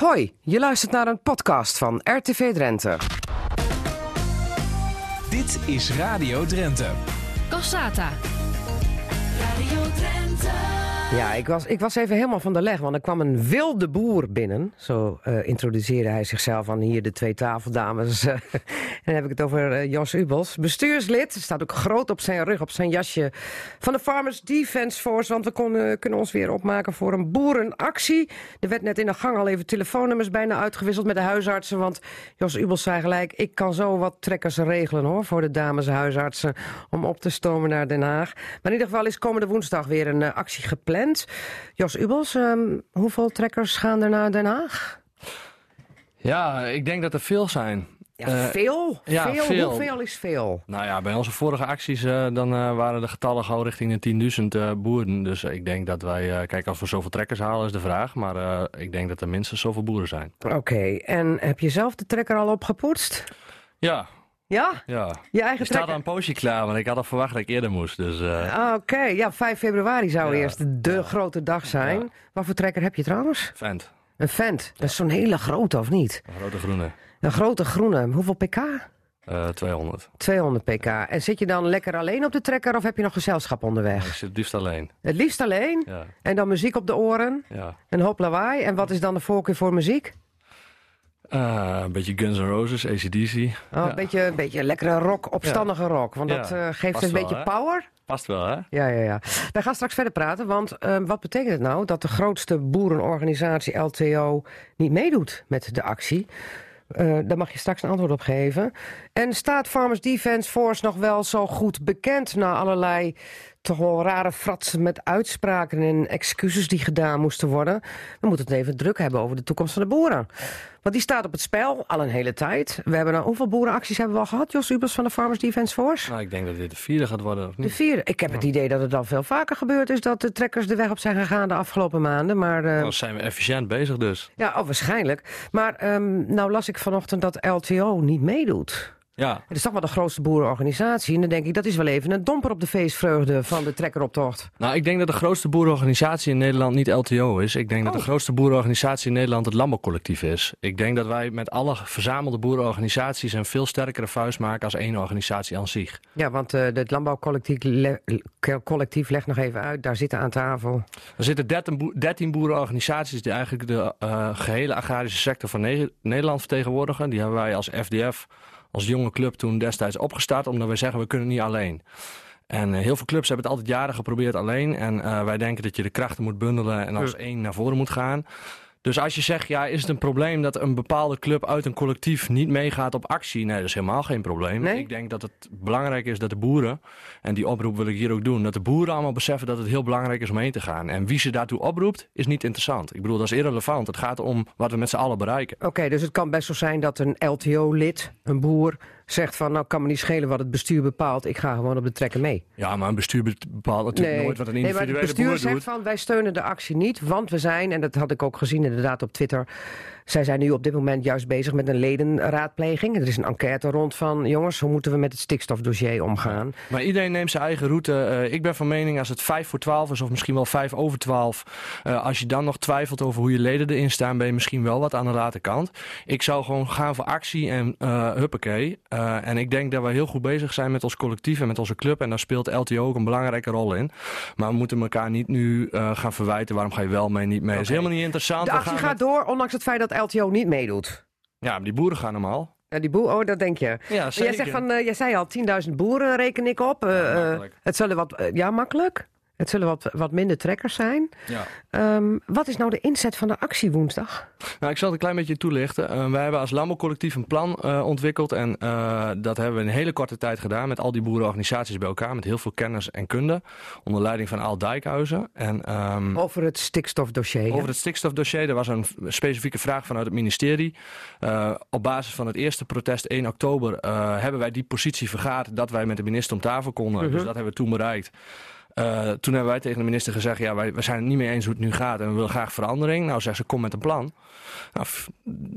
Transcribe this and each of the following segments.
Hoi, je luistert naar een podcast van RTV Drenthe. Dit is Radio Drenthe. Cassata. Radio Drenthe. Ja, ik was, ik was even helemaal van de leg, want er kwam een wilde boer binnen. Zo eh, introduceerde hij zichzelf aan hier de twee tafeldames. en dan heb ik het over eh, Jos Ubels, bestuurslid. Staat ook groot op zijn rug, op zijn jasje van de Farmers Defence Force. Want we konden, kunnen ons weer opmaken voor een boerenactie. Er werd net in de gang al even telefoonnummers bijna uitgewisseld met de huisartsen. Want Jos Ubels zei gelijk, ik kan zo wat trekkers regelen hoor, voor de dames huisartsen. Om op te stomen naar Den Haag. Maar in ieder geval is komende woensdag weer een eh, actie gepland. Jos Ubels, ehm, hoeveel trekkers gaan er naar Den Haag? Ja, ik denk dat er veel zijn. Ja, Eh, veel? ja, veel? veel. Hoeveel is veel? Nou ja, bij onze vorige acties eh, dan, eh, waren de getallen gauw richting de 10.000 eh, boeren. Dus ik denk dat wij, kijk, als we zoveel trekkers halen is de vraag. Maar ik denk dat er minstens zoveel boeren zijn. Oké, en heb je zelf de trekker al opgepoetst? Ja, Ja? ja. Je eigen trekker? al een poosje klaar, want ik had al verwacht dat ik eerder moest. Dus eh Ah, Oké, ja, 5 februari zou Ja. eerst de grote dag zijn. Ja. Wat voor trekker heb je trouwens? vent, Een Fendt. Dat is zo'n hele grote, of niet? een grote groene. Een grote groene. Hoeveel pk? Eh 200. 200 pk. En zit je dan lekker alleen op de trekker of heb je nog gezelschap Ik onderweg? zit het liefst alleen. Het liefst alleen. Ja, En dan muziek op de oren. ja. Een hoop lawaai. En wat is dan de voorkeur voor muziek? Eh, een beetje Guns N' Roses, ACDC. Oh, Ja. een, beetje, een beetje lekkere rock, opstandige rock. Want Ja, dat eh, geeft past een wel, beetje hè? power. Past wel, hè? Ja, ja, ja. Wij gaan straks verder praten, want eh, wat betekent het nou dat de grootste boerenorganisatie LTO niet meedoet met de actie? Daar mag je straks een antwoord op geven. En staat Farmers Defence Force nog wel zo goed bekend na allerlei toch wel rare fratsen met uitspraken en excuses die gedaan moesten worden? We moeten het even druk hebben over de toekomst van de boeren. Want die staat op het spel al een hele tijd. We hebben nou, hoeveel boerenacties hebben we al gehad, Jos Ubers van de Farmers Defence Force? Nou, ik denk dat dit de vierde gaat worden, of De niet? vierde. Ik heb het idee dat het al veel vaker gebeurd is dat de trekkers de weg op zijn gegaan de afgelopen maanden. Maar eh, Dan zijn we efficiënt bezig dus. ja, oh, waarschijnlijk. Maar ehm, nou las ik vanochtend dat LTO niet meedoet. Ja, Het is toch wel de grootste boerenorganisatie. En dan denk ik, dat is wel even een domper op de feestvreugde van de trekkeroptocht. Nou, ik denk dat de grootste boerenorganisatie in Nederland niet LTO is. Ik denk dat de Oh. grootste boerenorganisatie in Nederland het Landbouwcollectief is. Ik denk dat wij met alle verzamelde boerenorganisaties een veel sterkere vuist maken als één organisatie aan zich. Ja, want eh het landbouwcollectief le- collectief legt nog even uit. Daar zitten aan tafel. Er zitten 13, boe- 13 boerenorganisaties die eigenlijk de eh, gehele agrarische sector van Ne- Nederland vertegenwoordigen. Die hebben wij als FDF, als jonge club toen destijds opgestart, omdat wij zeggen we kunnen niet alleen. En eh, heel veel clubs hebben het altijd jaren geprobeerd alleen. En eh, wij denken dat je de krachten moet bundelen en als één naar voren moet gaan. Dus als je zegt, ja, is het een probleem dat een bepaalde club uit een collectief niet meegaat op actie? Nee, dat is helemaal geen probleem. Nee? Ik denk dat het belangrijk is dat de boeren, en die oproep wil ik hier ook doen, dat de boeren allemaal beseffen dat het heel belangrijk is om heen te gaan. En wie ze daartoe oproept, is niet interessant. Ik bedoel, dat is irrelevant. Het gaat om wat we met z'n allen bereiken. Oké, dus het kan best zo zijn dat een LTO-lid, een boer, zegt van... nou, kan me niet schelen wat het bestuur bepaalt. Ik ga gewoon op de trekker mee. Ja, maar een bestuur bepaalt natuurlijk nooit wat een nee, maar individuele het bestuur boer zegt doet. van wij steunen de actie niet, want we zijn, en dat had ik ook gezien inderdaad op Twitter, zij zijn nu op dit moment juist bezig met een ledenraadpleging. Er is een enquête rond van, jongens, hoe moeten we met het stikstofdossier omgaan? Maar iedereen neemt zijn eigen route. Eh, ik ben van mening als het 5 voor 12 is, of misschien wel 5 over 12. eh, als je dan nog twijfelt over hoe je leden erin staan, ben je misschien wel wat aan de late kant. Ik zou gewoon gaan voor actie en eh huppakee. En ik denk dat we heel goed bezig zijn met ons collectief en met onze club. En daar speelt LTO ook een belangrijke rol in. Maar we moeten elkaar niet nu gaan verwijten. Waarom ga je wel mee, niet mee? Dat is helemaal niet interessant. De actie gaat met- door, ondanks het feit dat LTO niet meedoet. Ja, die boeren gaan normaal. Ja, die boer, oh, dat denk je. Ja, Jij, zegt van, eh, jij zei al, 10.000 boeren reken ik op. Eh, eh, het zullen wat, ja, makkelijk. Het zullen wat, wat minder trekkers zijn. Ja. Ehm, wat is nou de inzet van de actie woensdag? Nou, ik zal het een klein beetje toelichten. Eh, wij hebben als landbouwcollectief een plan eh, ontwikkeld. En eh, dat hebben we in een hele korte tijd gedaan. Met al die boerenorganisaties bij elkaar. Met heel veel kennis en kunde. Onder leiding van Aal Dijkhuizen. En, ehm, Over het stikstofdossier. over het stikstofdossier, er was een specifieke vraag vanuit het ministerie. Eh, op basis van het eerste protest 1 oktober hebben wij die positie vergaard dat wij met de minister om tafel konden. Dus dat hebben we toen bereikt. Eh, toen hebben wij tegen de minister gezegd, ja, wij, wij zijn het niet mee eens hoe het nu gaat en we willen graag verandering. Nou, zegt ze, kom met een plan. Nou,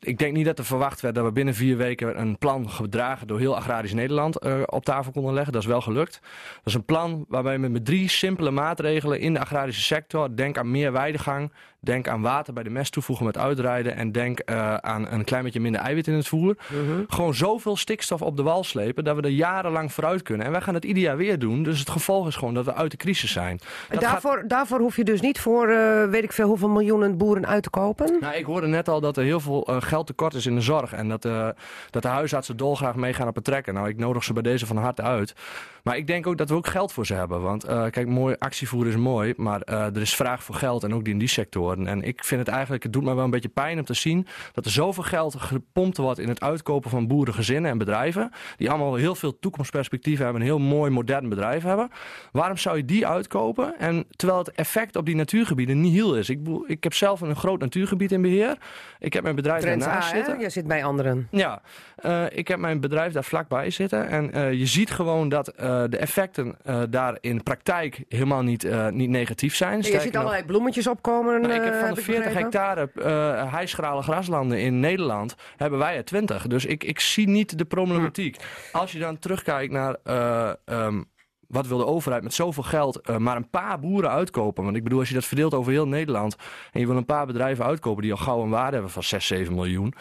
ik denk niet dat er verwacht werd dat we binnen vier weken een plan gedragen door heel agrarisch Nederland eh, op tafel konden leggen. Dat is wel gelukt. Dat is een plan waarbij we met drie simpele maatregelen in de agrarische sector, denk aan meer weidegang, Denk aan water bij de mest toevoegen met uitrijden. En denk eh, aan een klein beetje minder eiwit in het voer. Mhm. Gewoon zoveel stikstof op de wal slepen dat we er jarenlang vooruit kunnen. En wij gaan het ieder jaar weer doen. Dus het gevolg is gewoon dat we uit de crisis zijn. Dat gaat- Daarvoor, daarvoor hoef je dus niet voor eh, weet ik veel hoeveel miljoenen boeren uit te kopen. Nou, ik hoorde net al dat er heel veel eh, geld tekort is in de zorg. En dat, dat de huisartsen dolgraag meegaan op het trekken. Nou, ik nodig ze bij deze van harte uit. Maar ik denk ook dat we ook geld voor ze hebben. Want kijk, mooi actievoer is mooi. Maar er is vraag voor geld en ook in die En ik vind het eigenlijk, het doet me wel een beetje pijn om te zien... dat er zoveel geld gepompt wordt in het uitkopen van boerengezinnen en bedrijven. Die allemaal heel veel toekomstperspectieven hebben. Een heel mooi modern bedrijf hebben. Waarom zou je die uitkopen? En terwijl het effect op die natuurgebieden niet heel is. Ik, ik heb zelf een groot natuurgebied in beheer. Ik heb mijn bedrijf Trends A, daarnaast hè? zitten. Je zit bij anderen. Ja, eh, ik heb mijn bedrijf daar vlakbij zitten. En eh, je ziet gewoon dat eh, de effecten daar in praktijk helemaal niet, niet negatief zijn. je ziet allerlei bloemetjes opkomen. Ik heb eh, van de ik 40 begrepen. hectare eh hijschrale graslanden in Nederland, hebben wij er 20. Dus ik, ik zie niet de problematiek. Als je dan terugkijkt naar eh, ehm, wat wil de overheid met zoveel geld maar een paar boeren uitkopen. Want ik bedoel, als je dat verdeelt over heel Nederland en je wil een paar bedrijven uitkopen die al gauw een waarde hebben van 6, 7 miljoen.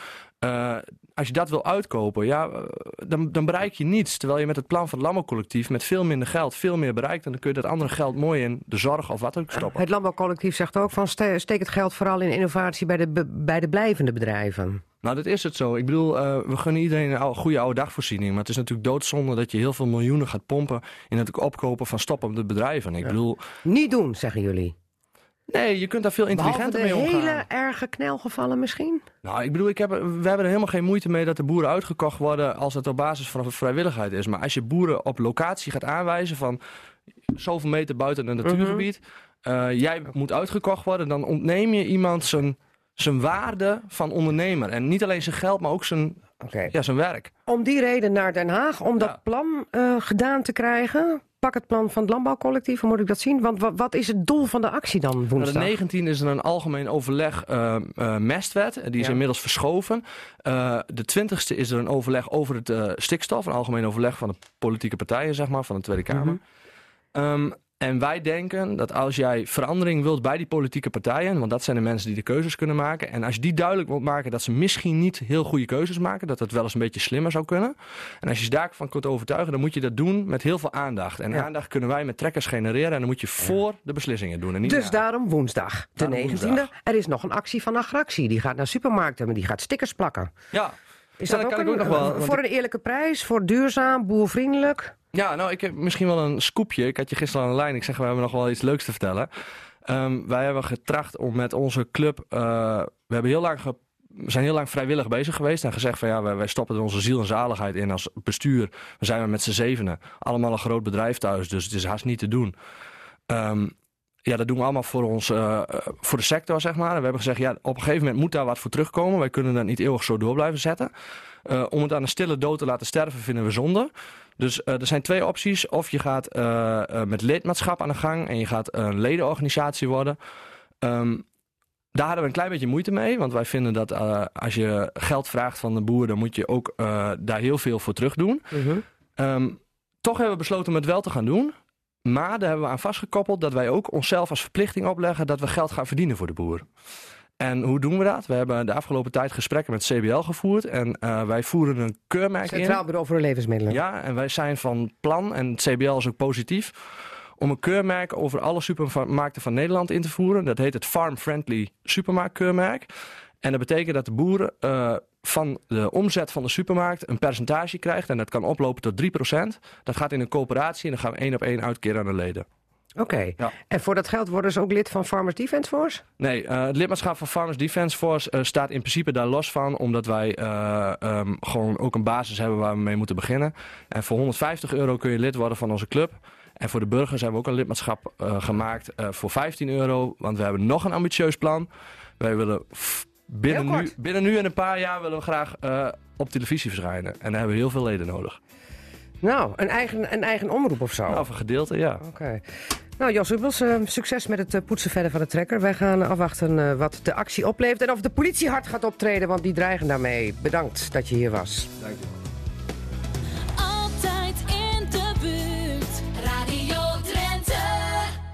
Als je dat wil uitkopen, ja, eh, dan, dan bereik je niets. Terwijl je met het plan van het landbouwcollectief met veel minder geld veel meer bereikt. En dan kun je dat andere geld mooi in de zorg of wat ook stoppen. Het landbouwcollectief zegt ook van ste- steek het geld vooral in innovatie bij de, bij de blijvende bedrijven. Nou, dat is het zo. Ik bedoel, eh, we gunnen iedereen een oude- goede oude dagvoorziening. Maar het is natuurlijk doodzonde dat je heel veel miljoenen gaat pompen in het opkopen van stoppende bedrijven. Ik bedoel, Niet doen, zeggen jullie. Nee, je kunt daar veel intelligenter mee omgaan. hele erge knelgevallen misschien. Nou, ik bedoel, ik heb, we hebben er helemaal geen moeite mee dat de boeren uitgekocht worden als het op basis van vrijwilligheid is. Maar als je boeren op locatie gaat aanwijzen van zoveel meter buiten een natuurgebied, eh, jij moet uitgekocht worden, dan ontneem je iemand zijn, zijn waarde van ondernemer. En niet alleen zijn geld, maar ook zijn, ja, zijn werk. Om die reden naar Den Haag, om dat plan eh, gedaan te krijgen. Pak het plan van het landbouwcollectief, hoe moet ik dat zien? Want wa- wat is het doel van de actie dan Nou, woensdag? de 19 is er een algemeen overleg eh, eh, mestwet. Die is Ja. inmiddels verschoven. Eh, de 20ste is er een overleg over het stikstof. Een algemeen overleg van de politieke partijen, zeg maar, van de Tweede Kamer. Ehm, en wij denken dat als jij verandering wilt bij die politieke partijen, want dat zijn de mensen die de keuzes kunnen maken. En als je die duidelijk wilt maken dat ze misschien niet heel goede keuzes maken, dat het wel eens een beetje slimmer zou kunnen. En als je ze daarvan kunt overtuigen, dan moet je dat doen met heel veel aandacht. En Ja. aandacht kunnen wij met trekkers genereren en dan moet je voor de beslissingen doen. En niet Dus na. daarom woensdag, de Daarom 19e. woensdag. Er is nog een actie van Agractie. Die gaat naar supermarkten, maar die gaat stickers plakken. Ja. Is Ja, dat dat ook, kan ik een, ook nog wel, voor een eerlijke prijs, voor duurzaam, boervriendelijk? Ja, nou, ik heb misschien wel een scoopje. Ik had je gisteren aan de lijn. Ik zeg, we hebben nog wel iets leuks te vertellen. Ehm, wij hebben getracht om met onze club... eh, we hebben heel lang we zijn heel lang vrijwillig bezig geweest en gezegd van ja, wij, stoppen er onze ziel en zaligheid in als bestuur. We zijn we met z'n zevenen. Allemaal een groot bedrijf thuis, dus het is haast niet te doen. Ehm, ja, dat doen we allemaal voor, ons, eh, eh, voor de sector, zeg maar. En we hebben gezegd, ja, op een gegeven moment moet daar wat voor terugkomen. Wij kunnen dat niet eeuwig zo door blijven zetten. Om het aan een stille dood te laten sterven vinden we zonde. Dus eh, er zijn twee opties. Of je gaat eh, eh, met lidmaatschap aan de gang en je gaat een ledenorganisatie worden. Ehm, daar hadden we een klein beetje moeite mee. Want wij vinden dat als je geld vraagt van de boer, dan moet je ook daar heel veel voor terug doen. Ehm, toch hebben we besloten om het wel te gaan doen. Maar daar hebben we aan vastgekoppeld dat wij ook onszelf als verplichting opleggen dat we geld gaan verdienen voor de boer. En hoe doen we dat? We hebben de afgelopen tijd gesprekken met CBL gevoerd. En eh, wij voeren een keurmerk in. Centraal Bureau voor de Levensmiddelen. Ja, en wij zijn van plan, en het CBL is ook positief, om een keurmerk over alle supermarkten van Nederland in te voeren. Dat heet het Farm Friendly Supermarktkeurmerk. En dat betekent dat de boeren eh, van de omzet van de supermarkt een percentage krijgt. En dat kan oplopen tot 3%. Dat gaat in een coöperatie en dan gaan we één op één uitkeren aan de leden. Oké. Ja. En voor dat geld worden ze ook lid van Farmers Defence Force? Nee, eh, het lidmaatschap van Farmers Defence Force eh, staat in principe daar los van. Omdat wij eh, ehm, gewoon ook een basis hebben waar we mee moeten beginnen. En voor 150 euro kun je lid worden van onze club. En voor de burgers hebben we ook een lidmaatschap gemaakt voor 15 euro. Want we hebben nog een ambitieus plan. Wij willen binnen, nu, binnen nu en een paar jaar willen we graag op televisie verschijnen. En daar hebben we heel veel leden nodig. Nou, een eigen, een eigen omroep of zo. Nou, of een gedeelte, ja. Oké. Nou, Jos Ubels, eh, succes met het eh, poetsen verder van de trekker. Wij gaan afwachten eh, wat de actie oplevert en of de politie hard gaat optreden, want die dreigen daarmee. Bedankt dat je hier was. Altijd in